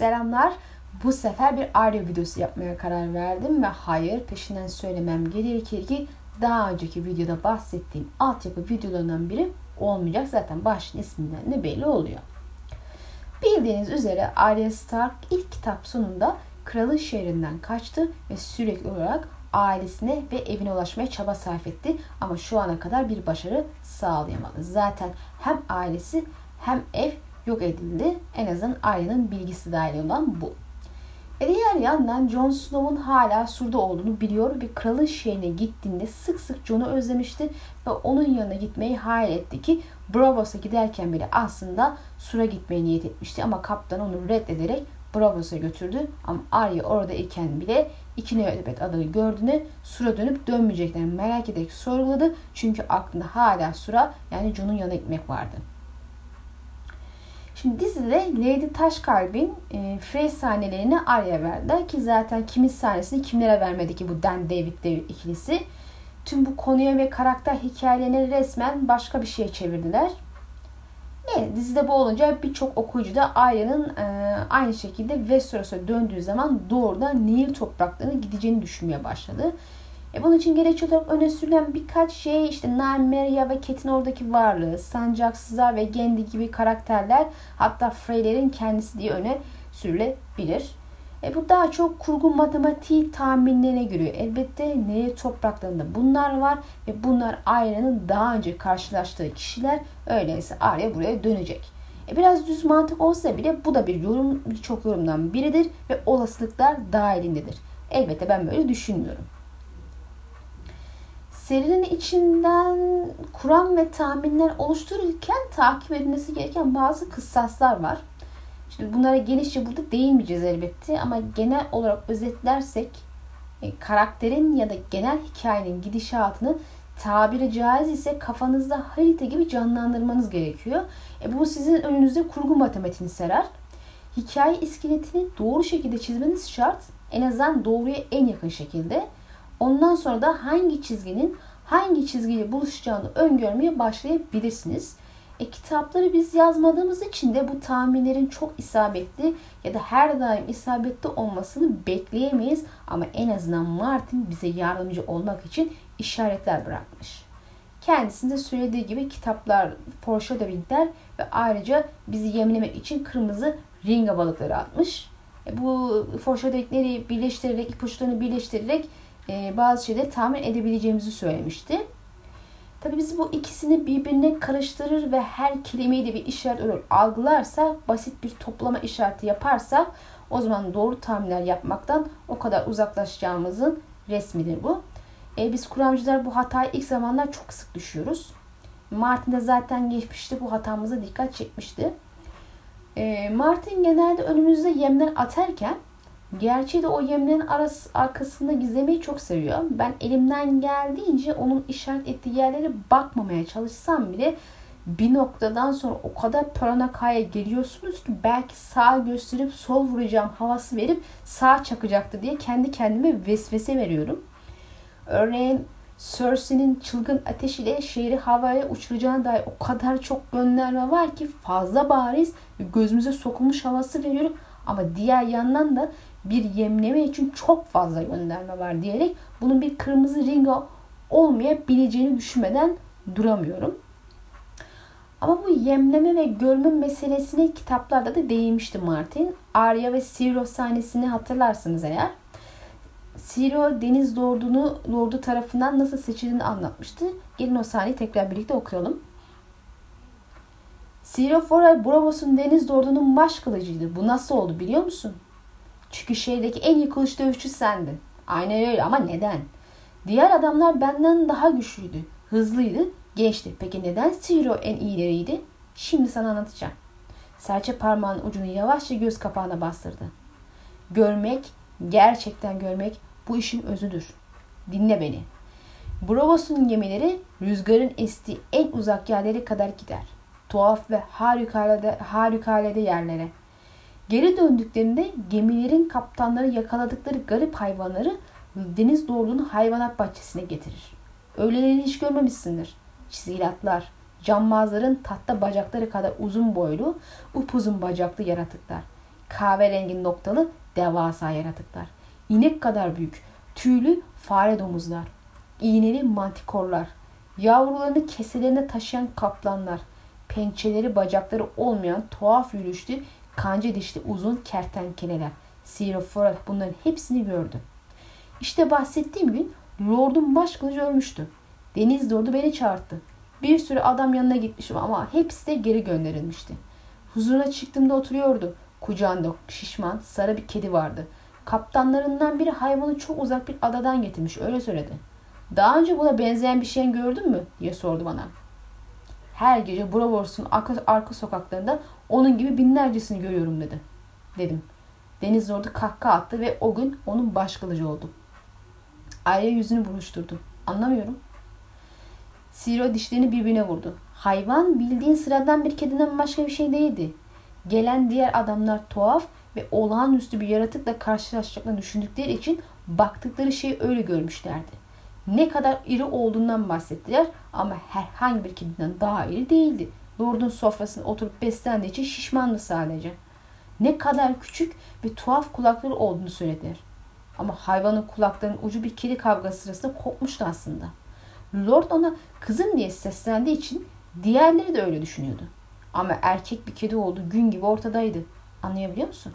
Selamlar. Bu sefer bir audio videosu yapmaya karar verdim ve hayır peşinden söylemem gerekir ki daha önceki videoda bahsettiğim altyapı videolarından biri olmayacak. Zaten başın isminden de belli oluyor. Bildiğiniz üzere Arya Stark ilk kitap sonunda kralın şehrinden kaçtı ve sürekli olarak ailesine ve evine ulaşmaya çaba sarf etti ama şu ana kadar bir başarı sağlayamadı. Zaten hem ailesi hem ev yok edildi. En azından Arya'nın bilgisi dahil olan bu. E diğer yandan Jon Snow'un hala surda olduğunu biliyor ve kralın şehrine gittiğinde sık sık Jon'u özlemişti ve onun yanına gitmeyi hayal etti ki Bravos'a giderken bile aslında sura gitmeyi niyet etmişti ama kaptan onu reddederek Bravos'a götürdü ama Arya orada iken bile iki nöbet adayı gördüğünde sura dönüp dönmeyeceklerini merak ederek sorguladı çünkü aklında hala sura yani Jon'un yanına gitmek vardı. Şimdi dizide Lady Taşkalb'in e, Frey sahnelerini Arya verdi ki zaten kimin sahnesini kimlere vermedi ki bu Dan David David ikilisi. Tüm bu konuya ve karakter hikayelerini resmen başka bir şeye çevirdiler. Evet, dizide bu olunca birçok okuyucu da Arya'nın e, aynı şekilde Westeros'a döndüğü zaman doğrudan Nil topraklarına gideceğini düşünmeye başladı. E bunun için gerekçe olarak öne sürülen birkaç şey işte Nymeria ve Ket'in oradaki varlığı, Sancaksızlar ve Gendi gibi karakterler hatta Freyler'in kendisi diye öne sürülebilir. E bu daha çok kurgu matematiği tahminlerine giriyor. Elbette neye topraklarında bunlar var ve bunlar Arya'nın daha önce karşılaştığı kişiler. Öyleyse Arya buraya dönecek. E biraz düz mantık olsa bile bu da bir yorum, birçok yorumdan biridir ve olasılıklar dahilindedir. Elbette ben böyle düşünmüyorum. Serinin içinden kuram ve tahminler oluştururken takip edilmesi gereken bazı kıssaslar var. Şimdi bunlara genişçe burada değinmeyeceğiz elbette ama genel olarak özetlersek e, karakterin ya da genel hikayenin gidişatını tabiri caiz ise kafanızda harita gibi canlandırmanız gerekiyor. E bu sizin önünüzde kurgu matematiğini serer. Hikaye iskeletini doğru şekilde çizmeniz şart. En azından doğruya en yakın şekilde. Ondan sonra da hangi çizginin hangi çizgiyle buluşacağını öngörmeye başlayabilirsiniz. E, kitapları biz yazmadığımız için de bu tahminlerin çok isabetli ya da her daim isabetli olmasını bekleyemeyiz. Ama en azından Martin bize yardımcı olmak için işaretler bırakmış. Kendisinde söylediği gibi kitaplar foreshadowingler ve ayrıca bizi yemlemek için kırmızı ringa balıkları atmış. E, bu foreshadowingleri birleştirerek, ipuçlarını birleştirerek e, bazı şeyleri tahmin edebileceğimizi söylemişti. Tabi biz bu ikisini birbirine karıştırır ve her kelimeyi de bir işaret olarak algılarsa, basit bir toplama işareti yaparsa o zaman doğru tahminler yapmaktan o kadar uzaklaşacağımızın resmidir bu. E, biz kuramcılar bu hatayı ilk zamanlar çok sık düşüyoruz. Martin de zaten geçmişte bu hatamıza dikkat çekmişti. E, Martin genelde önümüzde yemler atarken Gerçi de o yemlerin arası, arkasında gizlemeyi çok seviyor. Ben elimden geldiğince onun işaret ettiği yerlere bakmamaya çalışsam bile bir noktadan sonra o kadar paranakaya geliyorsunuz ki belki sağ gösterip sol vuracağım havası verip sağ çakacaktı diye kendi kendime vesvese veriyorum. Örneğin Cersei'nin çılgın ateşiyle şehri havaya uçuracağına dair o kadar çok gönderme var ki fazla bariz gözümüze sokulmuş havası veriyorum. Ama diğer yandan da bir yemleme için çok fazla gönderme var diyerek bunun bir kırmızı ringa olmayabileceğini düşünmeden duramıyorum. Ama bu yemleme ve görme meselesine kitaplarda da değinmişti Martin. Arya ve Siro sahnesini hatırlarsınız eğer. Siro Deniz Lordu'nu Lordu tarafından nasıl seçildiğini anlatmıştı. Gelin o sahneyi tekrar birlikte okuyalım. Siro Foray Bravos'un Deniz Lordu'nun baş kılıcıydı. Bu nasıl oldu biliyor musun? Çünkü şehirdeki en iyi kılıç dövüşçü sendin. Aynen öyle ama neden? Diğer adamlar benden daha güçlüydü, hızlıydı, gençti. Peki neden Ciro en iyileriydi? Şimdi sana anlatacağım. Serçe parmağının ucunu yavaşça göz kapağına bastırdı. Görmek, gerçekten görmek bu işin özüdür. Dinle beni. Bravos'un gemileri rüzgarın estiği en uzak yerlere kadar gider. Tuhaf ve harikulade, harikulade yerlere. Geri döndüklerinde gemilerin kaptanları yakaladıkları garip hayvanları deniz doğruluğunun hayvanat bahçesine getirir. Öylelerini hiç görmemişsindir. Çizgili atlar, cambazların tahta bacakları kadar uzun boylu, upuzun bacaklı yaratıklar. Kahverengi noktalı devasa yaratıklar. İnek kadar büyük, tüylü fare domuzlar. İğneli mantikorlar. Yavrularını keselerine taşıyan kaplanlar. Pençeleri bacakları olmayan tuhaf yürüyüşlü kanca dişli uzun kertenkeleler. Siroforat bunların hepsini gördü. İşte bahsettiğim gün Lord'un baş kılıcı ölmüştü. Deniz Lord'u beni çağırdı. Bir sürü adam yanına gitmişim ama hepsi de geri gönderilmişti. Huzuruna çıktığımda oturuyordu. Kucağında şişman, sarı bir kedi vardı. Kaptanlarından biri hayvanı çok uzak bir adadan getirmiş öyle söyledi. Daha önce buna benzeyen bir şey gördün mü diye sordu bana. Her gece Bravors'un arka, arka sokaklarında onun gibi binlercesini görüyorum dedi. Dedim. Deniz orada kahkaha attı ve o gün onun baş kılıcı oldu. Arya yüzünü buruşturdu. Anlamıyorum. Siro dişlerini birbirine vurdu. Hayvan bildiğin sıradan bir kediden başka bir şey değildi. Gelen diğer adamlar tuhaf ve olağanüstü bir yaratıkla karşılaşacaklarını düşündükleri için baktıkları şeyi öyle görmüşlerdi. Ne kadar iri olduğundan bahsettiler ama herhangi bir kediden daha iri değildi. Lord'un sofrasına oturup beslendiği için şişmandı sadece. Ne kadar küçük ve tuhaf kulakları olduğunu söylediler. Ama hayvanın kulaklarının ucu bir kedi kavgası sırasında kopmuştu aslında. Lord ona kızım diye seslendiği için diğerleri de öyle düşünüyordu. Ama erkek bir kedi olduğu gün gibi ortadaydı. Anlayabiliyor musun?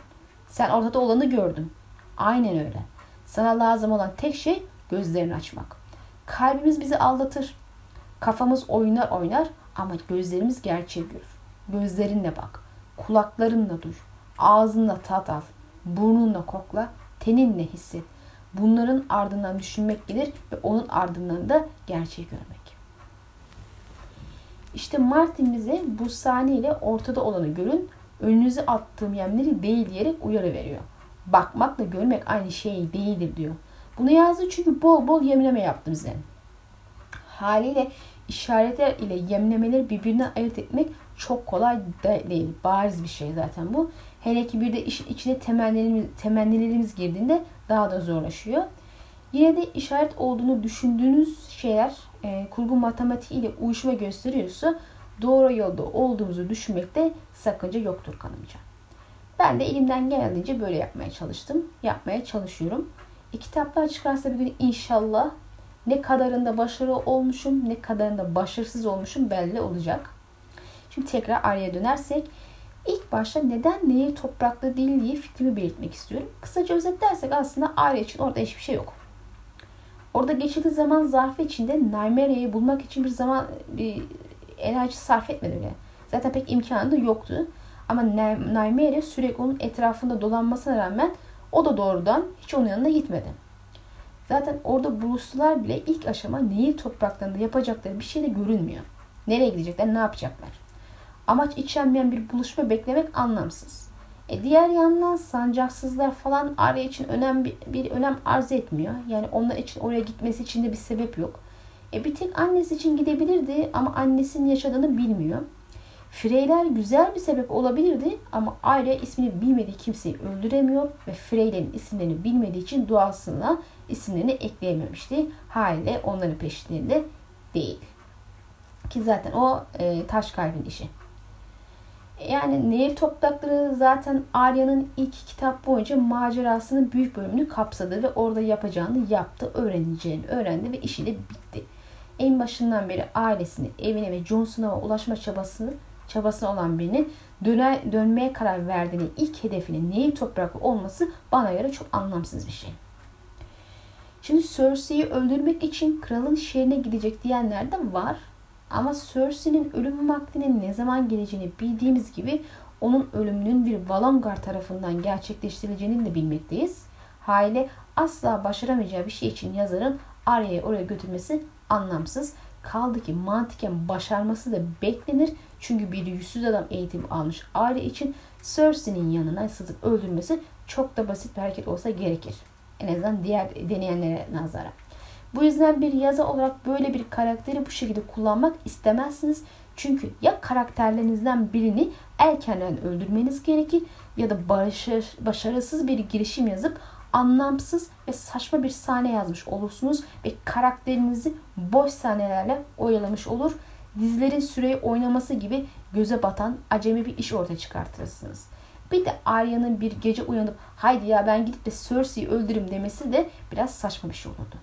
Sen ortada olanı gördün. Aynen öyle. Sana lazım olan tek şey gözlerini açmak. Kalbimiz bizi aldatır. Kafamız oynar oynar ama gözlerimiz gerçeği görür. Gözlerinle bak. Kulaklarınla duy. Ağzınla tat al. Burnunla kokla. Teninle hisset. Bunların ardından düşünmek gelir ve onun ardından da gerçeği görmek. İşte Martin bize bu sahneyle ortada olanı görün, önünüze attığım yemleri değil diyerek uyarı veriyor. Bakmakla görmek aynı şey değildir diyor. Bunu yazdı çünkü bol bol yemleme yaptı bize. Haliyle işaretler ile yemlemeleri birbirinden ayırt etmek çok kolay değil. Bariz bir şey zaten bu. Hele ki bir de işin içine temennilerimiz, temennilerimiz girdiğinde daha da zorlaşıyor. Yine de işaret olduğunu düşündüğünüz şeyler e, kurgu matematiği ile uyuşma gösteriyorsa doğru yolda olduğumuzu düşünmekte sakınca yoktur kanımca. Ben de elimden geldiğince böyle yapmaya çalıştım. Yapmaya çalışıyorum. E, kitaplar çıkarsa bir gün inşallah ne kadarında başarılı olmuşum ne kadarında başarısız olmuşum belli olacak. Şimdi tekrar araya dönersek ilk başta neden nehir topraklı değil diye fikrimi belirtmek istiyorum. Kısaca özetlersek aslında Arya için orada hiçbir şey yok. Orada geçirdiği zaman zarfı içinde Naimera'yı bulmak için bir zaman bir enerji sarf etmedi bile. Zaten pek imkanı da yoktu. Ama Naimera sürekli onun etrafında dolanmasına rağmen o da doğrudan hiç onun yanına gitmedi. Zaten orada buluştular bile ilk aşama nehir topraklarında yapacakları bir şey de görünmüyor. Nereye gidecekler, ne yapacaklar? Amaç içenmeyen bir buluşma beklemek anlamsız. E diğer yandan sancaksızlar falan Arya için önem bir, bir önem arz etmiyor. Yani onlar için oraya gitmesi için de bir sebep yok. E bir tek annesi için gidebilirdi ama annesinin yaşadığını bilmiyor. Freyler güzel bir sebep olabilirdi ama Arya ismini bilmediği kimseyi öldüremiyor ve Freylerin isimlerini bilmediği için duasına isimlerini ekleyememişti. Haliyle onların peşlerinde değil. Ki zaten o e, taş kalbin işi. Yani Nehir Toprakları zaten Arya'nın ilk kitap boyunca macerasının büyük bölümünü kapsadı ve orada yapacağını yaptı, öğreneceğini öğrendi ve işi de bitti. En başından beri ailesini, evine ve Jon Snow'a ulaşma çabasını çabası olan birinin döne, dönmeye karar verdiğini ilk hedefinin Nehir Topraklı olması bana göre çok anlamsız bir şey. Şimdi Cersei'yi öldürmek için kralın şehrine gidecek diyenler de var. Ama Cersei'nin ölüm vaktinin ne zaman geleceğini bildiğimiz gibi onun ölümünün bir Valongar tarafından gerçekleştirileceğini de bilmekteyiz. Hale asla başaramayacağı bir şey için yazarın Arya'yı oraya götürmesi anlamsız. Kaldı ki mantıken başarması da beklenir. Çünkü bir yüzsüz adam eğitim almış Arya için Cersei'nin yanına sızıp öldürmesi çok da basit bir hareket olsa gerekir. En azından diğer deneyenlere nazara. Bu yüzden bir yazı olarak böyle bir karakteri bu şekilde kullanmak istemezsiniz. Çünkü ya karakterlerinizden birini erkenden öldürmeniz gerekir ya da başarı, başarısız bir girişim yazıp anlamsız ve saçma bir sahne yazmış olursunuz ve karakterinizi boş sahnelerle oyalamış olur. Dizilerin süreyi oynaması gibi göze batan acemi bir iş ortaya çıkartırsınız. Bir de Arya'nın bir gece uyanıp haydi ya ben gidip de Cersei'yi öldürürüm demesi de biraz saçma bir şey olurdu.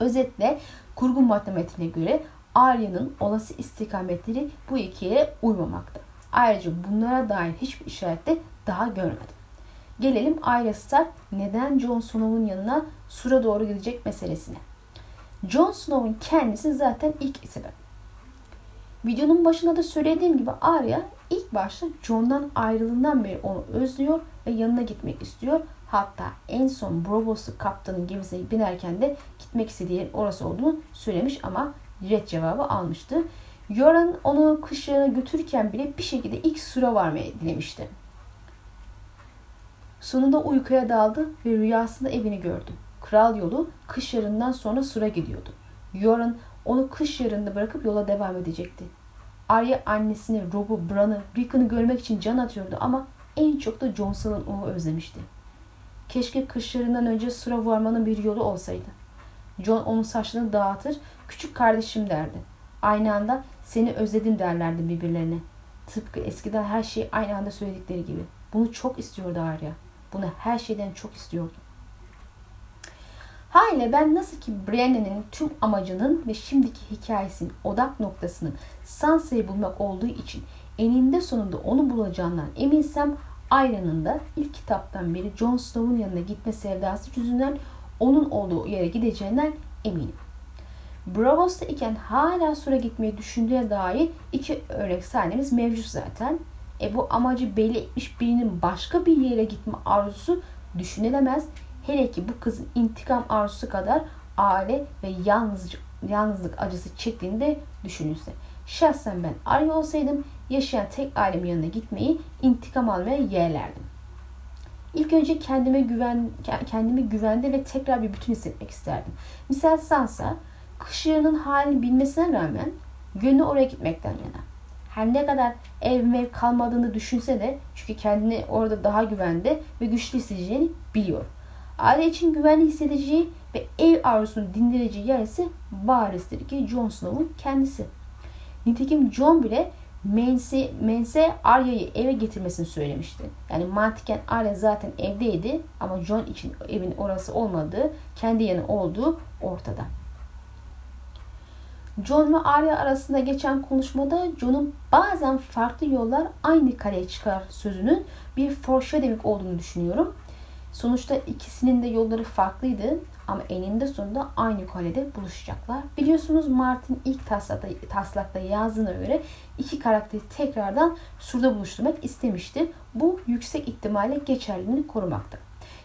Özetle kurgu matematiğine göre Arya'nın olası istikametleri bu ikiye uymamakta. Ayrıca bunlara dair hiçbir işaret de daha görmedim. Gelelim Stark neden Jon Snow'un yanına Sur'a doğru gidecek meselesine. Jon Snow'un kendisi zaten ilk sebep. Videonun başında da söylediğim gibi Arya ilk başta Jon'dan ayrılığından beri onu özlüyor ve yanına gitmek istiyor. Hatta en son Bravos'u kaptanın gemisine binerken de gitmek istediği yerin orası olduğunu söylemiş ama red cevabı almıştı. Yoran onu kışlarına götürürken bile bir şekilde ilk sıra varmayı dilemişti. Sonunda uykuya daldı ve rüyasında evini gördü. Kral yolu kış yarından sonra Sur'a gidiyordu. Yoran onu kış yarında bırakıp yola devam edecekti. Arya annesini, Rob'u, Bran'ı, Rickon'u görmek için can atıyordu ama en çok da Jon onu özlemişti. Keşke kışlarından önce Sur'a varmanın bir yolu olsaydı. Jon onun saçlarını dağıtır, küçük kardeşim derdi. Aynı anda seni özledim derlerdi birbirlerine. Tıpkı eskiden her şeyi aynı anda söyledikleri gibi. Bunu çok istiyordu Arya. Bunu her şeyden çok istiyordu. Haliyle ben nasıl ki Brienne'nin tüm amacının ve şimdiki hikayesinin odak noktasının Sansa'yı bulmak olduğu için eninde sonunda onu bulacağından eminsem Arya'nın da ilk kitaptan beri Jon Snow'un yanına gitme sevdası yüzünden onun olduğu yere gideceğinden eminim. Bravos'ta iken hala Sur'a gitmeyi düşündüğüne dair iki örnek sahnemiz mevcut zaten. E bu amacı belli etmiş birinin başka bir yere gitme arzusu düşünülemez. Hele ki bu kızın intikam arzusu kadar aile ve yalnızlık, yalnızlık acısı çektiğinde düşünülse. Şahsen ben Arya olsaydım yaşayan tek ailemin yanına gitmeyi, intikam almaya yeğlerdim. İlk önce kendime güven, kendimi güvende ve tekrar bir bütün hissetmek isterdim. Misal Sansa, kış yarının halini bilmesine rağmen gönlü oraya gitmekten yana. Her ne kadar ev mev kalmadığını düşünse de çünkü kendini orada daha güvende ve güçlü hissedeceğini biliyor. Aile için güvenli hissedeceği ve ev arzusunu dindireceği yer ise barizdir ki Jon Snow'un kendisi. Nitekim Jon bile Mense, Mense Arya'yı eve getirmesini söylemişti. Yani mantıken Arya zaten evdeydi ama Jon için evin orası olmadığı, kendi yanı olduğu ortada. Jon ve Arya arasında geçen konuşmada Jon'un bazen farklı yollar aynı kaleye çıkar sözünün bir foreshadowing olduğunu düşünüyorum. Sonuçta ikisinin de yolları farklıydı ama eninde sonunda aynı kalede buluşacaklar. Biliyorsunuz Martin ilk taslakta, taslakta yazdığına göre iki karakteri tekrardan surda buluşturmak istemişti. Bu yüksek ihtimalle geçerliliğini korumakta.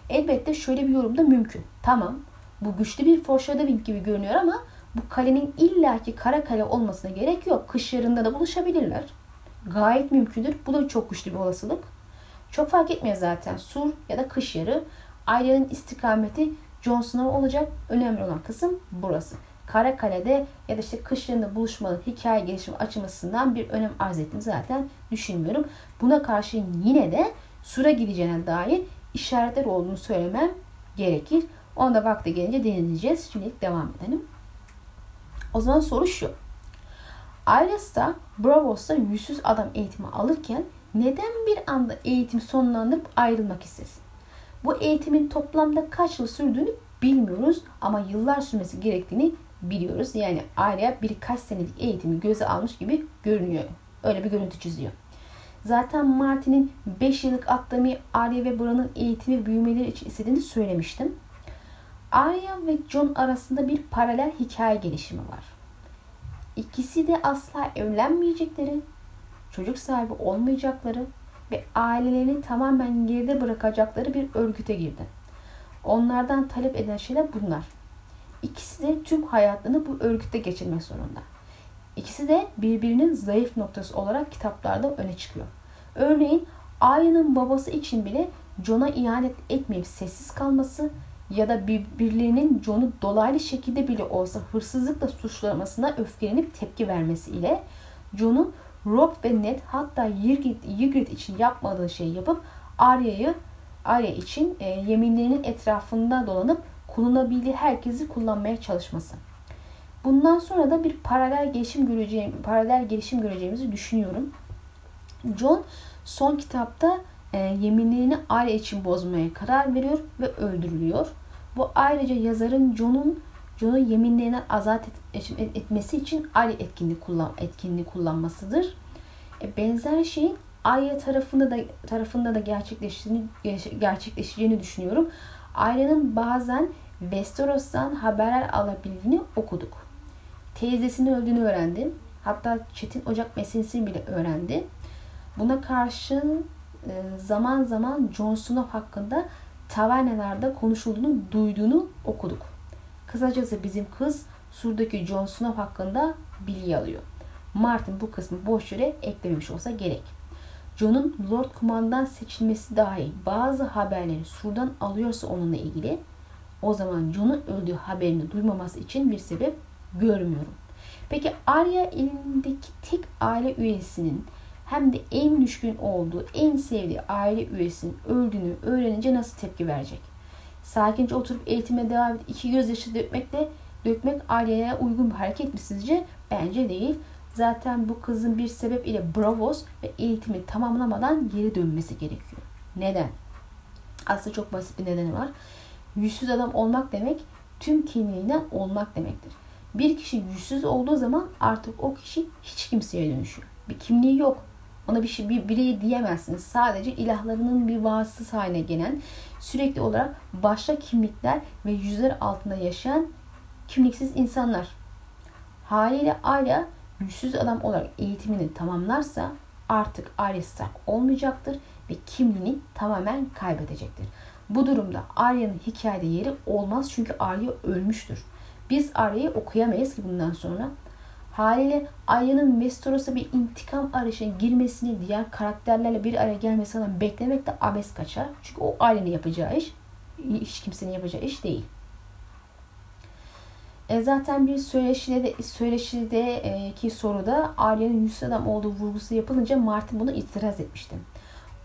Elbette şöyle bir yorum da mümkün. Tamam bu güçlü bir foreshadowing gibi görünüyor ama bu kalenin illaki kara kale olmasına gerek yok. Kış yarında da buluşabilirler. Gayet mümkündür. Bu da çok güçlü bir olasılık. Çok fark etmiyor zaten. Sur ya da kış yarı. Ailenin istikameti Jon Snow olacak. Önemli olan kısım burası. Kara Kale'de ya da işte kışlarında buluşmanın hikaye gelişimi açılmasından bir önem arz ettim zaten düşünmüyorum. Buna karşı yine de Sur'a gideceğine dair işaretler olduğunu söylemem gerekir. Onu da vakti gelince deneyeceğiz. Şimdilik devam edelim. O zaman soru şu. Ailes'ta Bravos'ta yüzsüz adam eğitimi alırken neden bir anda eğitim sonlandırıp ayrılmak istesin? Bu eğitimin toplamda kaç yıl sürdüğünü bilmiyoruz ama yıllar sürmesi gerektiğini biliyoruz. Yani Arya birkaç senelik eğitimi göze almış gibi görünüyor. Öyle bir görüntü çiziyor. Zaten Martin'in 5 yıllık atlamayı Arya ve Bran'ın eğitimi büyümeleri için istediğini söylemiştim. Arya ve Jon arasında bir paralel hikaye gelişimi var. İkisi de asla evlenmeyecekleri, çocuk sahibi olmayacakları ve ailelerini tamamen geride bırakacakları bir örgüte girdi. Onlardan talep eden şeyler bunlar. İkisi de tüm hayatlarını bu örgütte geçirmek zorunda. İkisi de birbirinin zayıf noktası olarak kitaplarda öne çıkıyor. Örneğin Arya'nın babası için bile Jon'a ihanet etmeyip sessiz kalması ya da birbirlerinin John'u dolaylı şekilde bile olsa hırsızlıkla suçlamasına öfkelenip tepki vermesi ile John'un Rob ve Ned hatta Ygritte için yapmadığı şeyi yapıp Arya'yı Arya için e, yeminlerinin etrafında dolanıp kullanabildiği herkesi kullanmaya çalışması. Bundan sonra da bir paralel gelişim göreceğim, paralel gelişim göreceğimizi düşünüyorum. John Son kitapta e, yeminlerini aile için bozmaya karar veriyor ve öldürülüyor. Bu ayrıca yazarın John'un John'u yeminlerinden azat et, etmesi için aile etkinliği, kullan, etkinliği kullanmasıdır. E, benzer şeyin Arya tarafında da tarafında da gerçekleştiğini gerçekleşeceğini düşünüyorum. Arya'nın bazen Westeros'tan haberler alabildiğini okuduk. Teyzesinin öldüğünü öğrendim. Hatta Çetin Ocak meselesini bile öğrendi. Buna karşın zaman zaman Jon Snow hakkında tavernelerde konuşulduğunu duyduğunu okuduk. Kısacası bizim kız Sur'daki Jon Snow hakkında bilgi alıyor. Martin bu kısmı boş yere eklememiş olsa gerek. Jon'un Lord Kumandan seçilmesi dahi bazı haberleri Sur'dan alıyorsa onunla ilgili o zaman Jon'un öldüğü haberini duymaması için bir sebep görmüyorum. Peki Arya elindeki tek aile üyesinin hem de en düşkün olduğu, en sevdiği aile üyesinin öldüğünü öğrenince nasıl tepki verecek? Sakince oturup eğitime devam edip iki gözyaşı dökmekle dökmek Arya'ya uygun bir hareket mi sizce? Bence değil. Zaten bu kızın bir sebep ile Bravos ve eğitimi tamamlamadan geri dönmesi gerekiyor. Neden? Aslında çok basit bir nedeni var. Yüzsüz adam olmak demek tüm kimliğinden olmak demektir. Bir kişi yüzsüz olduğu zaman artık o kişi hiç kimseye dönüşüyor. Bir kimliği yok. Ona bir şey bir birey diyemezsiniz. Sadece ilahlarının bir vasıtası haline gelen sürekli olarak başka kimlikler ve yüzler altında yaşayan kimliksiz insanlar. Haliyle Arya yüzsüz adam olarak eğitimini tamamlarsa artık Arya Stark olmayacaktır ve kimliğini tamamen kaybedecektir. Bu durumda Arya'nın hikayede yeri olmaz çünkü Arya ölmüştür. Biz Arya'yı okuyamayız ki bundan sonra. Haliyle Arya'nın Westeros'a bir intikam arayışına girmesini diğer karakterlerle bir araya gelmesini beklemek de abes kaçar. Çünkü o Arya'nın yapacağı iş hiç kimsenin yapacağı iş değil. E zaten bir söyleşide de, söyleşideki soruda Arya'nın yüzsüz adam olduğu vurgusu yapılınca Martin buna itiraz etmişti.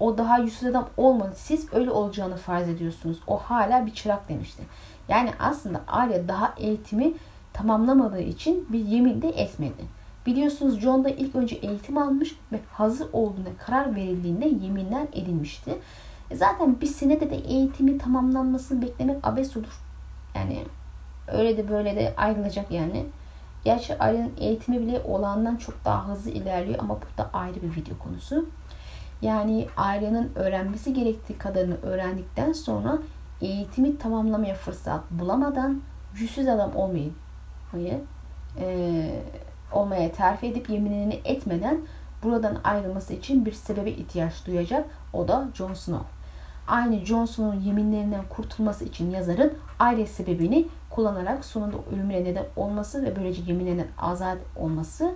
O daha yüzsüz adam olmadı. Siz öyle olacağını farz ediyorsunuz. O hala bir çırak demişti. Yani aslında Arya daha eğitimi tamamlamadığı için bir yemin de etmedi. Biliyorsunuz John da ilk önce eğitim almış ve hazır olduğuna karar verildiğinde yeminler edilmişti. E zaten bir senede de eğitimi tamamlanmasını beklemek abes olur. Yani öyle de böyle de ayrılacak yani. Gerçi Arya'nın eğitimi bile olandan çok daha hızlı ilerliyor ama bu da ayrı bir video konusu. Yani Arya'nın öğrenmesi gerektiği kadarını öğrendikten sonra eğitimi tamamlamaya fırsat bulamadan yüzsüz adam olmayı e, olmaya terfi edip yeminini etmeden buradan ayrılması için bir sebebe ihtiyaç duyacak. O da Jon Snow. Aynı Jon Snow'un yeminlerinden kurtulması için yazarın aile sebebini kullanarak sonunda ölümüne neden olması ve böylece yeminlerinden azat olması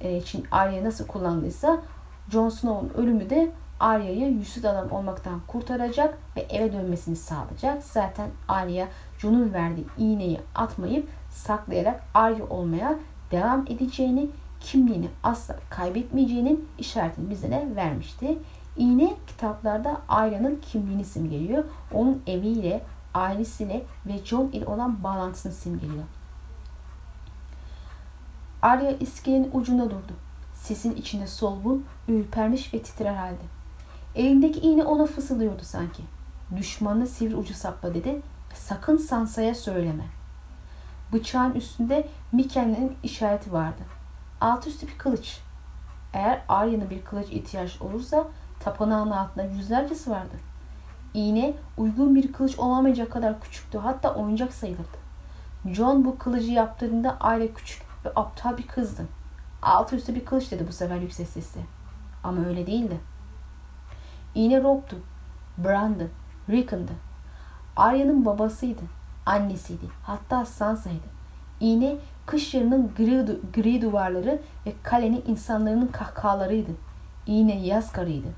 e, için Arya'yı nasıl kullandıysa Jon Snow'un ölümü de Arya'yı yüzsüz adam olmaktan kurtaracak ve eve dönmesini sağlayacak. Zaten Arya Jon'un verdiği iğneyi atmayıp saklayarak Arya olmaya devam edeceğini, kimliğini asla kaybetmeyeceğinin işaretini bize de vermişti. İğne kitaplarda Arya'nın kimliğini simgeliyor. Onun eviyle, ailesiyle ve John ile olan bağlantısını simgeliyor. Arya iskelenin ucunda durdu. Sesin içinde solgun, ürpermiş ve titrer halde. Elindeki iğne ona fısıldıyordu sanki. Düşmanını sivri ucu sapla dedi. Sakın Sansa'ya söyleme. Bıçağın üstünde Miken'in işareti vardı. Alt üstü bir kılıç. Eğer Arya'nın bir kılıç ihtiyaç olursa tapınağın altında yüzlercesi vardı. İğne uygun bir kılıç olamayacak kadar küçüktü. Hatta oyuncak sayılırdı. John bu kılıcı yaptığında Arya küçük ve aptal bir kızdı. Alt üstü bir kılıç dedi bu sefer yüksek sesle. Ama öyle değildi. İğne Rob'tu. Bran'dı. Rickon'dı. Arya'nın babasıydı. Annesiydi. Hatta Sansa'ydı. İğne kış yarının gri, gri duvarları ve kalenin insanların kahkahalarıydı. İğne yaz karıydı.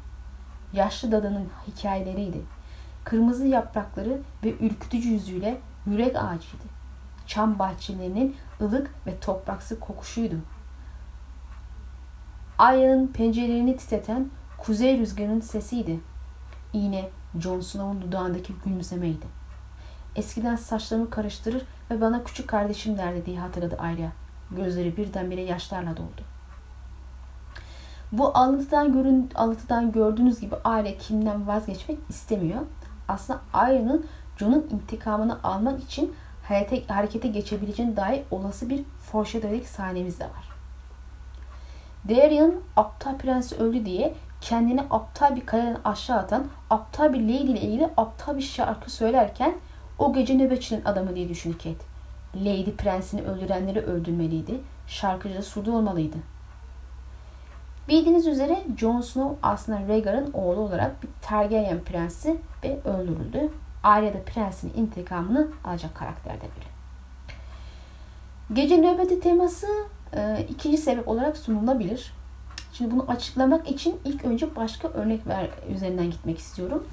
Yaşlı dadının hikayeleriydi. Kırmızı yaprakları ve ürkütücü yüzüyle yürek ağacıydı. Çam bahçelerinin ılık ve topraksı kokuşuydu. Arya'nın pencerelerini titreten kuzey rüzgarının sesiydi. İğne Jon Snow'un dudağındaki gülümsemeydi. Eskiden saçlarımı karıştırır ve bana küçük kardeşim derdi diye hatırladı Arya. Gözleri birdenbire yaşlarla doldu. Bu alıntıdan, görün, alıntıdan gördüğünüz gibi aile kimden vazgeçmek istemiyor. Aslında Arya'nın John'un intikamını almak için harekete, harekete geçebileceğine dair olası bir foreshadowing sahnemiz de var. Darian aptal prensi öldü diye kendini aptal bir kaleden aşağı atan aptal bir lady ile ilgili aptal bir şarkı söylerken o gece nöbetçinin adamı diye düşün Kate. Lady prensini öldürenleri öldürmeliydi. Şarkıcı da surdu olmalıydı. Bildiğiniz üzere Jon Snow aslında Rhaegar'ın oğlu olarak bir Targaryen prensi ve öldürüldü. Arya prensin intikamını alacak karakterde biri. Gece nöbeti teması e, ikinci sebep olarak sunulabilir. Şimdi bunu açıklamak için ilk önce başka örnek ver, üzerinden gitmek istiyorum.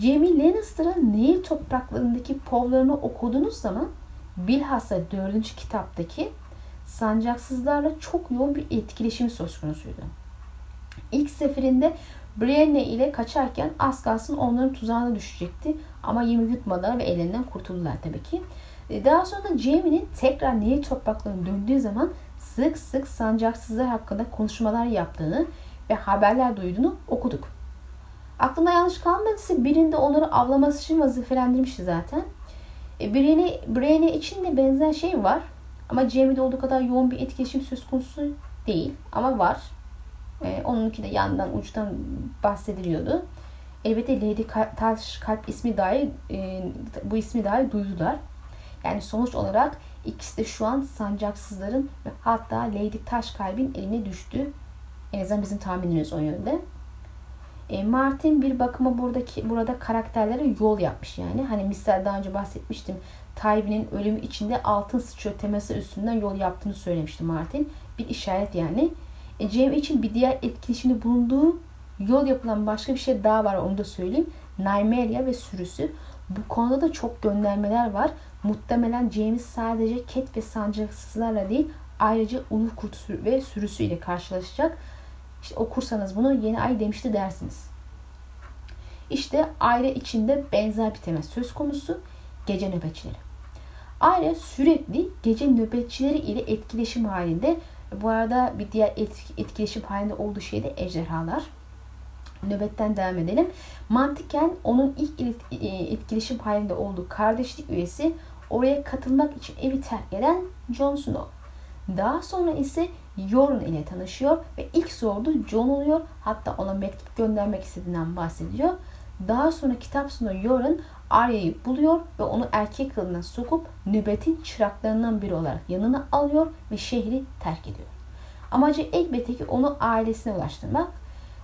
Jaime Lannister'ın Nehir topraklarındaki povlarını okuduğunuz zaman bilhassa dördüncü kitaptaki sancaksızlarla çok yoğun bir etkileşimi söz konusuydu. İlk seferinde Brienne ile kaçarken az kalsın onların tuzağına düşecekti. Ama yemi yutmadılar ve ellerinden kurtuldular tabii ki. E, daha sonra da Jaime'nin tekrar Nehir topraklarına döndüğü zaman sık sık sancaksızlar hakkında konuşmalar yaptığını ve haberler duyduğunu okuduk. Aklımda yanlış kalmadıysa birinde onları avlaması için vazifelendirmişti zaten. E, Brienne için de benzer şey var. Ama Jamie'de olduğu kadar yoğun bir etkileşim söz konusu değil. Ama var. E, onunki de yandan uçtan bahsediliyordu. Elbette Lady Taş Kalp ismi dahi e, bu ismi dahi duydular. Yani sonuç olarak ikisi de şu an sancaksızların ve hatta Lady Taş Kalbin eline düştü. En azından bizim tahminimiz o yönde. E, Martin bir bakıma buradaki burada karakterlere yol yapmış yani. Hani misal daha önce bahsetmiştim. Tywin'in ölümü içinde altın sıçıyor teması üstünden yol yaptığını söylemişti Martin. Bir işaret yani. E, Jaime için bir diğer etkileşimde bulunduğu yol yapılan başka bir şey daha var onu da söyleyeyim. Nymeria ve sürüsü. Bu konuda da çok göndermeler var. Muhtemelen James sadece Cat ve sancıksızlarla değil ayrıca Uluf kurtu ve sürüsü ile karşılaşacak. İşte okursanız bunu yeni ay demişti dersiniz. İşte aile içinde benzer bir tema söz konusu gece nöbetçileri. Aile sürekli gece nöbetçileri ile etkileşim halinde. Bu arada bir diğer etkileşim halinde olduğu şey de ejderhalar. Nöbetten devam edelim. Mantıken onun ilk e, etkileşim halinde olduğu kardeşlik üyesi oraya katılmak için evi terk eden Jon Snow. Daha sonra ise Yorun ile tanışıyor ve ilk sorduğu Jon oluyor. Hatta ona mektup göndermek istediğinden bahsediyor. Daha sonra kitap sonu Yorun Arya'yı buluyor ve onu erkek kılığına sokup nöbetin çıraklarından biri olarak yanına alıyor ve şehri terk ediyor. Amacı elbette ki onu ailesine ulaştırmak.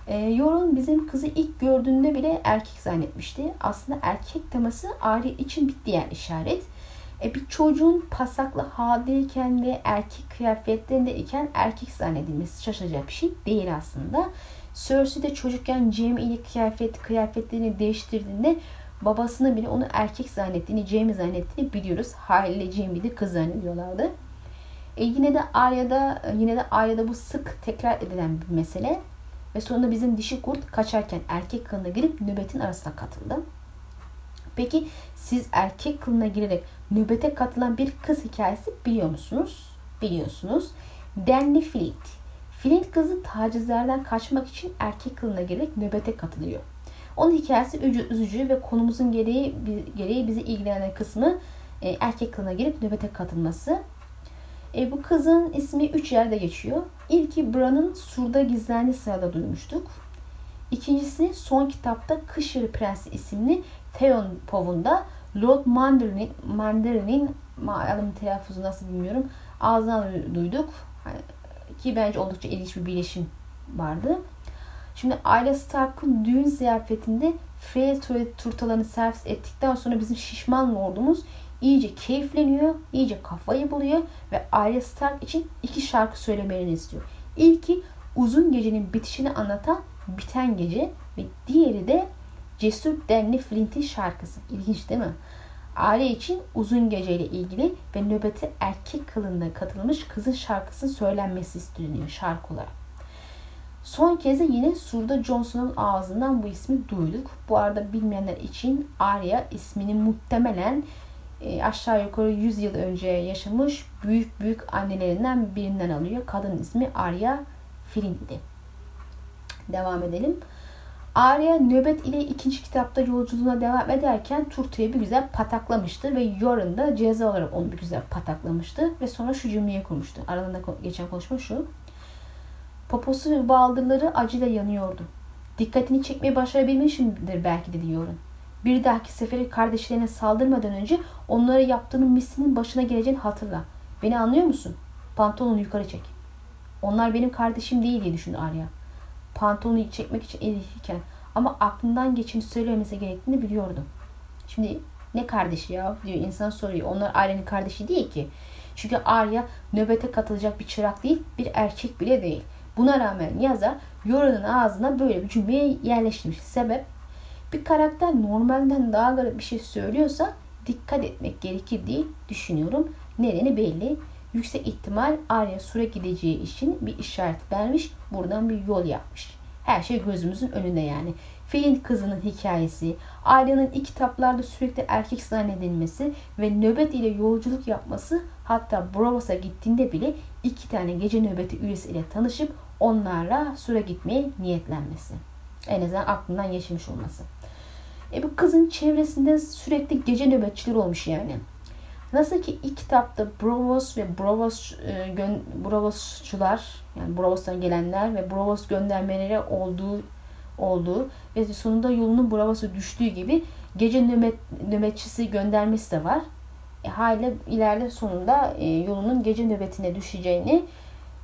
E, Yorun bizim kızı ilk gördüğünde bile erkek zannetmişti. Aslında erkek teması Arya için bir diğer işaret. E, bir çocuğun pasaklı haldeyken ve erkek kıyafetlerinde iken erkek zannedilmesi şaşacak bir şey değil aslında. Cersei de çocukken Jaime ile kıyafet, kıyafetlerini değiştirdiğinde babasını bile onu erkek zannettiğini, Jaime zannettiğini biliyoruz. Haliyle Jaime'i de kız zannediyorlardı. E yine de Arya'da yine de Arya'da bu sık tekrar edilen bir mesele. Ve sonunda bizim dişi kurt kaçarken erkek kılına girip nöbetin arasına katıldı. Peki siz erkek kılına girerek nöbete katılan bir kız hikayesi biliyor musunuz? Biliyorsunuz. Danny Flint. Flint kızı tacizlerden kaçmak için erkek kılına girerek nöbete katılıyor. Onun hikayesi üzücü ve konumuzun gereği, gereği bizi ilgilenen kısmı e, erkek kılına girip nöbete katılması. E, bu kızın ismi üç yerde geçiyor. İlki Bran'ın Surda Gizlendiği sırada duymuştuk. İkincisi son kitapta Kışır Prensi isimli Theon Pov'unda Lord Mandarin'in Mandarin'in malum telaffuzu nasıl bilmiyorum ağzından duyduk. Hani, ki bence oldukça ilginç bir birleşim vardı. Şimdi aile Stark'ın düğün ziyafetinde Frey turtalarını servis ettikten sonra bizim şişman lordumuz iyice keyifleniyor, iyice kafayı buluyor ve aile Stark için iki şarkı söylemelerini istiyor. İlki uzun gecenin bitişini anlatan Biten Gece ve diğeri de Cesur Denli Flint'in şarkısı. İlginç değil mi? Aile için uzun geceyle ilgili ve nöbete erkek kılığında katılmış kızın şarkısının söylenmesi isteniyor şarkı olarak. Son kez yine Surda Johnson'un ağzından bu ismi duyduk. Bu arada bilmeyenler için Arya ismini muhtemelen e, aşağı yukarı 100 yıl önce yaşamış büyük büyük annelerinden birinden alıyor. Kadın ismi Arya idi. Devam edelim. Arya nöbet ile ikinci kitapta yolculuğuna devam ederken Turtu'yu bir güzel pataklamıştı ve Yoren da ceza olarak onu bir güzel pataklamıştı ve sonra şu cümleyi kurmuştu. Aralarında geçen konuşma şu. Poposu ve baldırları acıyla yanıyordu. Dikkatini çekmeye başarabilmişimdir belki de diyorum. Bir dahaki sefere kardeşlerine saldırmadan önce onlara yaptığının mislinin başına geleceğini hatırla. Beni anlıyor musun? Pantolonu yukarı çek. Onlar benim kardeşim değil diye düşündü Arya. Pantolonu çekmek için eğilirken ama aklından geçeni söylemesi gerektiğini biliyordu. Şimdi ne kardeşi ya diyor insan soruyor. Onlar Arya'nın kardeşi değil ki. Çünkü Arya nöbete katılacak bir çırak değil, bir erkek bile değil. Buna rağmen yazar Yora'nın ağzına böyle bir cümleyi yerleştirmiş. Sebep bir karakter normalden daha garip bir şey söylüyorsa dikkat etmek gerekir diye düşünüyorum. Nedeni belli. Yüksek ihtimal Arya Sur'a gideceği için bir işaret vermiş. Buradan bir yol yapmış. Her şey gözümüzün önünde yani. Filin kızının hikayesi, Arya'nın ilk kitaplarda sürekli erkek zannedilmesi ve nöbet ile yolculuk yapması hatta Bravos'a gittiğinde bile iki tane gece nöbeti üyesi ile tanışıp onlarla Sur'a gitmeye niyetlenmesi. En azından aklından geçmiş olması. E bu kızın çevresinde sürekli gece nöbetçiler olmuş yani. Nasıl ki ilk kitapta Bravos ve Bravos e, gön, Bravosçular yani Bravos'tan gelenler ve Bravos göndermeleri olduğu olduğu ve sonunda yolunun Bravos'a düştüğü gibi gece nöbet, nöbetçisi göndermesi de var. E, hala ileride sonunda e, yolunun gece nöbetine düşeceğini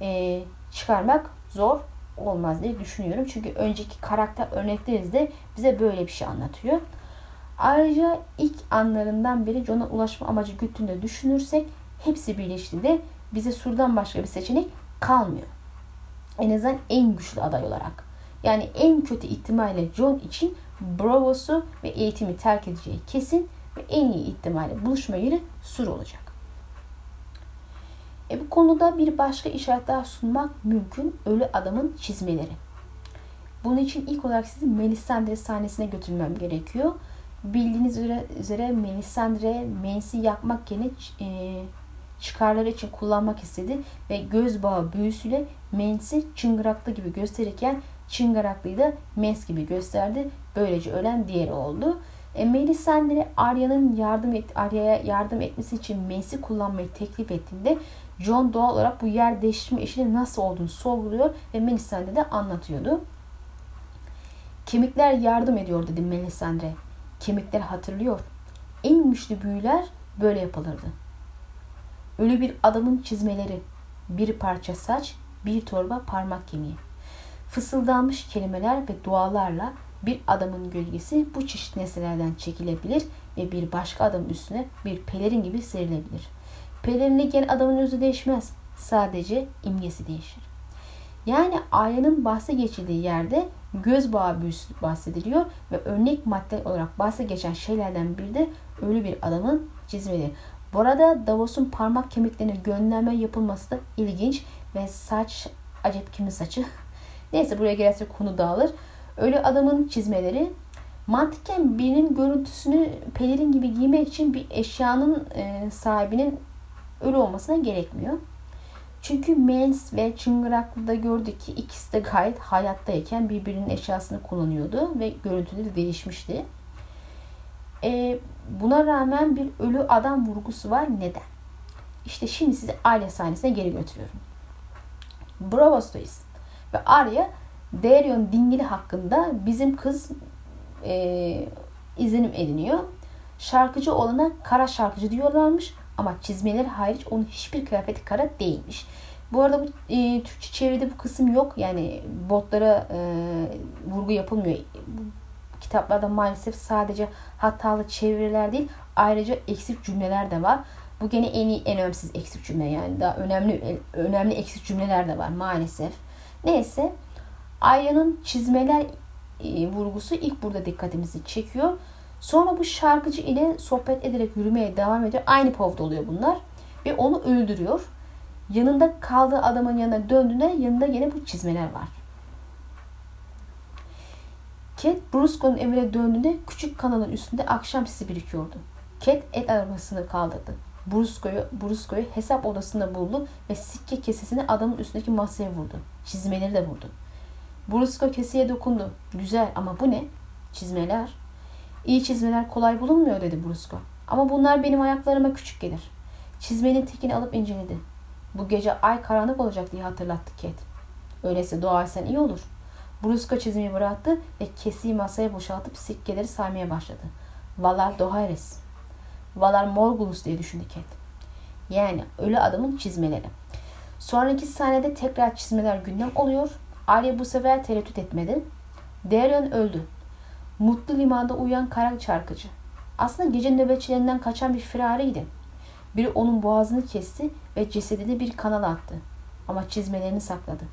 e, çıkarmak zor olmaz diye düşünüyorum. Çünkü önceki karakter örnekleri de bize böyle bir şey anlatıyor. Ayrıca ilk anlarından beri John'a ulaşma amacı güttüğünde düşünürsek hepsi birleştiğinde bize Sur'dan başka bir seçenek kalmıyor. En azından en güçlü aday olarak. Yani en kötü ihtimalle John için Bravos'u ve eğitimi terk edeceği kesin ve en iyi ihtimalle buluşma yeri Sur olacak. E bu konuda bir başka işaret daha sunmak mümkün. Ölü adamın çizmeleri. Bunun için ilk olarak sizi Melisandre sahnesine götürmem gerekiyor. Bildiğiniz üzere, üzere Melisandre Mens'i yakmak yerine e, çıkarları için kullanmak istedi ve göz bağı büyüsüyle Mens'i çıngıraklı gibi gösterirken çıngıraklıyı da Mens gibi gösterdi. Böylece ölen diğeri oldu. E, Melisandre Arya'nın yardım et, Arya'ya yardım etmesi için Mens'i kullanmayı teklif ettiğinde John doğal olarak bu yer değiştirme işinin nasıl olduğunu sorguluyor ve Melisandre de anlatıyordu. Kemikler yardım ediyor dedi Melisandre. Kemikler hatırlıyor. En güçlü büyüler böyle yapılırdı. Ölü bir adamın çizmeleri, bir parça saç, bir torba parmak kemiği. Fısıldanmış kelimeler ve dualarla bir adamın gölgesi bu çeşit nesnelerden çekilebilir ve bir başka adam üstüne bir pelerin gibi serilebilir. Pelerinliken adamın özü değişmez. Sadece imgesi değişir. Yani ayanın bahse geçildiği yerde göz bağı bahsediliyor ve örnek madde olarak bahse geçen şeylerden biri de ölü bir adamın çizmeli. Bu arada Davos'un parmak kemiklerine gönderme yapılması da ilginç ve saç acep kimin saçı? Neyse buraya gelirse konu dağılır. Ölü adamın çizmeleri mantıken birinin görüntüsünü pelerin gibi giymek için bir eşyanın e, sahibinin ölü olmasına gerekmiyor. Çünkü Mens ve Çıngıraklı'da gördük ki ikisi de gayet hayattayken birbirinin eşyasını kullanıyordu ve görüntüleri de değişmişti. E, buna rağmen bir ölü adam vurgusu var. Neden? İşte şimdi sizi aile sahnesine geri götürüyorum. Bravos'tayız. Ve Arya Derion Dingili hakkında bizim kız e, izlenim ediniyor. Şarkıcı olana kara şarkıcı diyorlarmış. Ama çizmeleri hariç onun hiçbir kıyafeti kara değilmiş. Bu arada bu e, Türkçe çeviride bu kısım yok. Yani botlara e, vurgu yapılmıyor. Bu kitaplarda maalesef sadece hatalı çeviriler değil ayrıca eksik cümleler de var. Bu gene en iyi, en önemsiz eksik cümle yani daha önemli önemli eksik cümleler de var maalesef. Neyse Arya'nın çizmeler e, vurgusu ilk burada dikkatimizi çekiyor. Sonra bu şarkıcı ile sohbet ederek yürümeye devam ediyor. Aynı povda oluyor bunlar. Ve onu öldürüyor. Yanında kaldığı adamın yanına döndüğünde yanında yine bu çizmeler var. Cat Brusco'nun evine döndüğünde küçük kanalın üstünde akşam sisi birikiyordu. Cat et arabasını kaldırdı. Brusko'yu Brusko'yu hesap odasında buldu ve sikke kesesini adamın üstündeki masaya vurdu. Çizmeleri de vurdu. Brusko keseye dokundu. Güzel ama bu ne? Çizmeler. İyi çizmeler kolay bulunmuyor dedi Brusko. Ama bunlar benim ayaklarıma küçük gelir. Çizmenin tekini alıp inceledi. Bu gece ay karanlık olacak diye hatırlattı Kate. Öyleyse doğarsan iyi olur. Brusko çizmeyi bıraktı ve kesiyi masaya boşaltıp sikkeleri saymaya başladı. Valar Dohares. Valar Morgulus diye düşündü Kate. Yani ölü adamın çizmeleri. Sonraki sahnede tekrar çizmeler gündem oluyor. Arya bu sefer tereddüt etmedi. Darion öldü. Mutlu limanda uyuyan kara çarkıcı. Aslında gece nöbetçilerinden kaçan bir firariydi. Biri onun boğazını kesti ve cesedini bir kanala attı. Ama çizmelerini sakladı.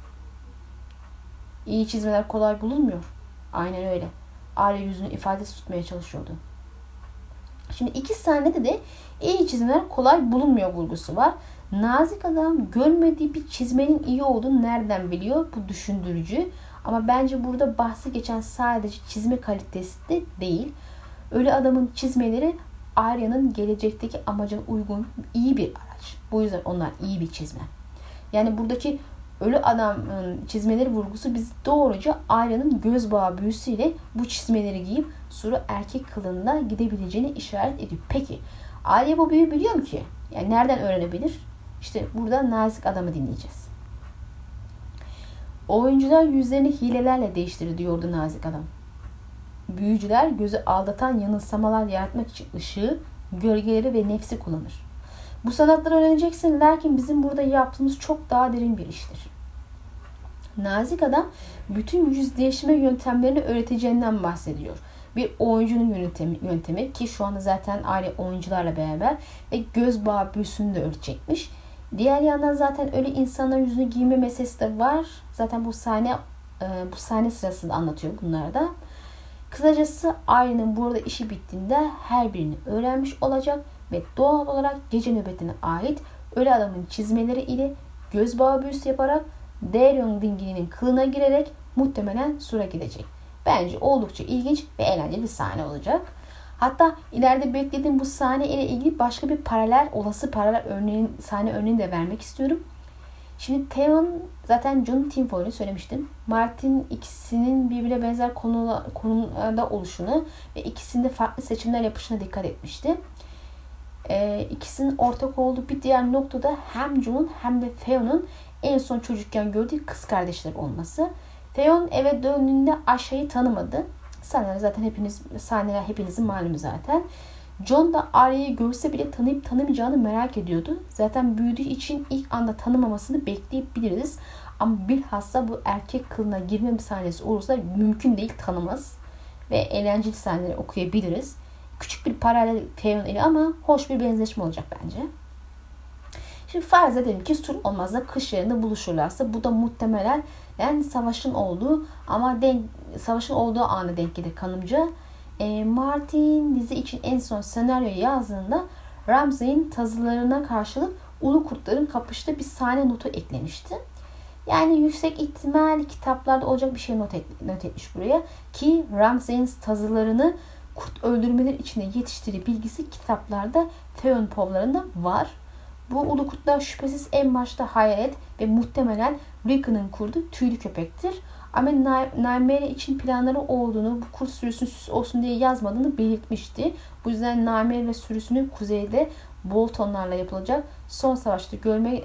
İyi çizmeler kolay bulunmuyor. Aynen öyle. Arya yüzünü ifadesi tutmaya çalışıyordu. Şimdi iki sahnede de iyi çizmeler kolay bulunmuyor vurgusu var. Nazik adam görmediği bir çizmenin iyi olduğunu nereden biliyor? Bu düşündürücü. Ama bence burada bahsi geçen sadece çizme kalitesi de değil. Ölü adamın çizmeleri Arya'nın gelecekteki amacına uygun iyi bir araç. Bu yüzden onlar iyi bir çizme. Yani buradaki ölü adamın çizmeleri vurgusu biz doğruca Arya'nın göz bağı büyüsüyle bu çizmeleri giyip suru erkek kılığında gidebileceğini işaret ediyor. Peki Arya bu büyü biliyor mu ki? Yani nereden öğrenebilir? İşte burada nazik adamı dinleyeceğiz. Oyuncular yüzlerini hilelerle değiştirir diyordu nazik adam. Büyücüler gözü aldatan yanılsamalar yaratmak için ışığı, gölgeleri ve nefsi kullanır. Bu sanatları öğreneceksin lakin bizim burada yaptığımız çok daha derin bir iştir. Nazik adam bütün yüz değişme yöntemlerini öğreteceğinden bahsediyor. Bir oyuncunun yöntemi, yöntemi ki şu anda zaten aile oyuncularla beraber ve göz bağı büyüsünü de öğretecekmiş. Diğer yandan zaten öyle insanların yüzünü giyme meselesi de var. Zaten bu sahne e, bu sahne sırasında anlatıyor bunları da. Kısacası Arya'nın burada işi bittiğinde her birini öğrenmiş olacak ve doğal olarak gece nöbetine ait ölü adamın çizmeleri ile göz bağı büyüsü yaparak Daerion dingilinin kılına girerek muhtemelen Sur'a gidecek. Bence oldukça ilginç ve eğlenceli bir sahne olacak. Hatta ileride beklediğim bu sahne ile ilgili başka bir paralel, olası paralel örneğin, sahne örneğini de vermek istiyorum. Şimdi Theon zaten John Tinfoil'ü söylemiştim. Martin ikisinin birbirine benzer konula, konumda oluşunu ve ikisinde farklı seçimler yapışına dikkat etmişti. Ee, ikisinin ortak olduğu bir diğer noktada hem Jon'un hem de Theon'un en son çocukken gördüğü kız kardeşler olması. Theon eve döndüğünde Aşa'yı tanımadı. Sahneler zaten hepiniz sahneler hepinizin malumu zaten. John da Arya'yı görse bile tanıyıp tanımayacağını merak ediyordu. Zaten büyüdüğü için ilk anda tanımamasını bekleyebiliriz. Ama bilhassa bu erkek kılına girme sahnesi olursa mümkün değil tanımaz. Ve eğlenceli sahneleri okuyabiliriz. Küçük bir paralel Theon ile ama hoş bir benzeşme olacak bence. Şimdi farz edelim ki sur olmaz da kış yerinde buluşurlarsa bu da muhtemelen yani savaşın olduğu ama denk, savaşın olduğu anı denk gelir kanımca. E, Martin dizi için en son senaryo yazdığında Ramsay'in tazılarına karşılık ulu kurtların kapıştığı bir sahne notu eklemişti. Yani yüksek ihtimal kitaplarda olacak bir şey not, et, not etmiş buraya. Ki Ramsay'in tazılarını kurt öldürmeler içinde yetiştirdiği bilgisi kitaplarda Theon povlarında var. Bu ulu kurtlar şüphesiz en başta hayalet ve muhtemelen Rickon'ın kurduğu tüylü köpektir. Ama Naimere için planları olduğunu, bu kurt sürüsünün süs olsun diye yazmadığını belirtmişti. Bu yüzden Naimere ve sürüsünün kuzeyde Boltonlarla yapılacak son savaşta görme,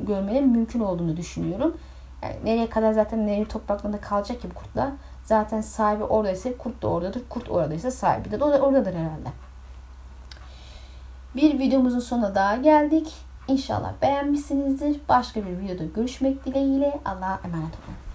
görmenin mümkün olduğunu düşünüyorum. Yani nereye kadar zaten nereye topraklarında kalacak ki bu kurtlar. Zaten sahibi oradaysa kurt da oradadır. Kurt oradaysa sahibi de oradadır herhalde. Bir videomuzun sonuna daha geldik. İnşallah beğenmişsinizdir. Başka bir videoda görüşmek dileğiyle. Allah'a emanet olun.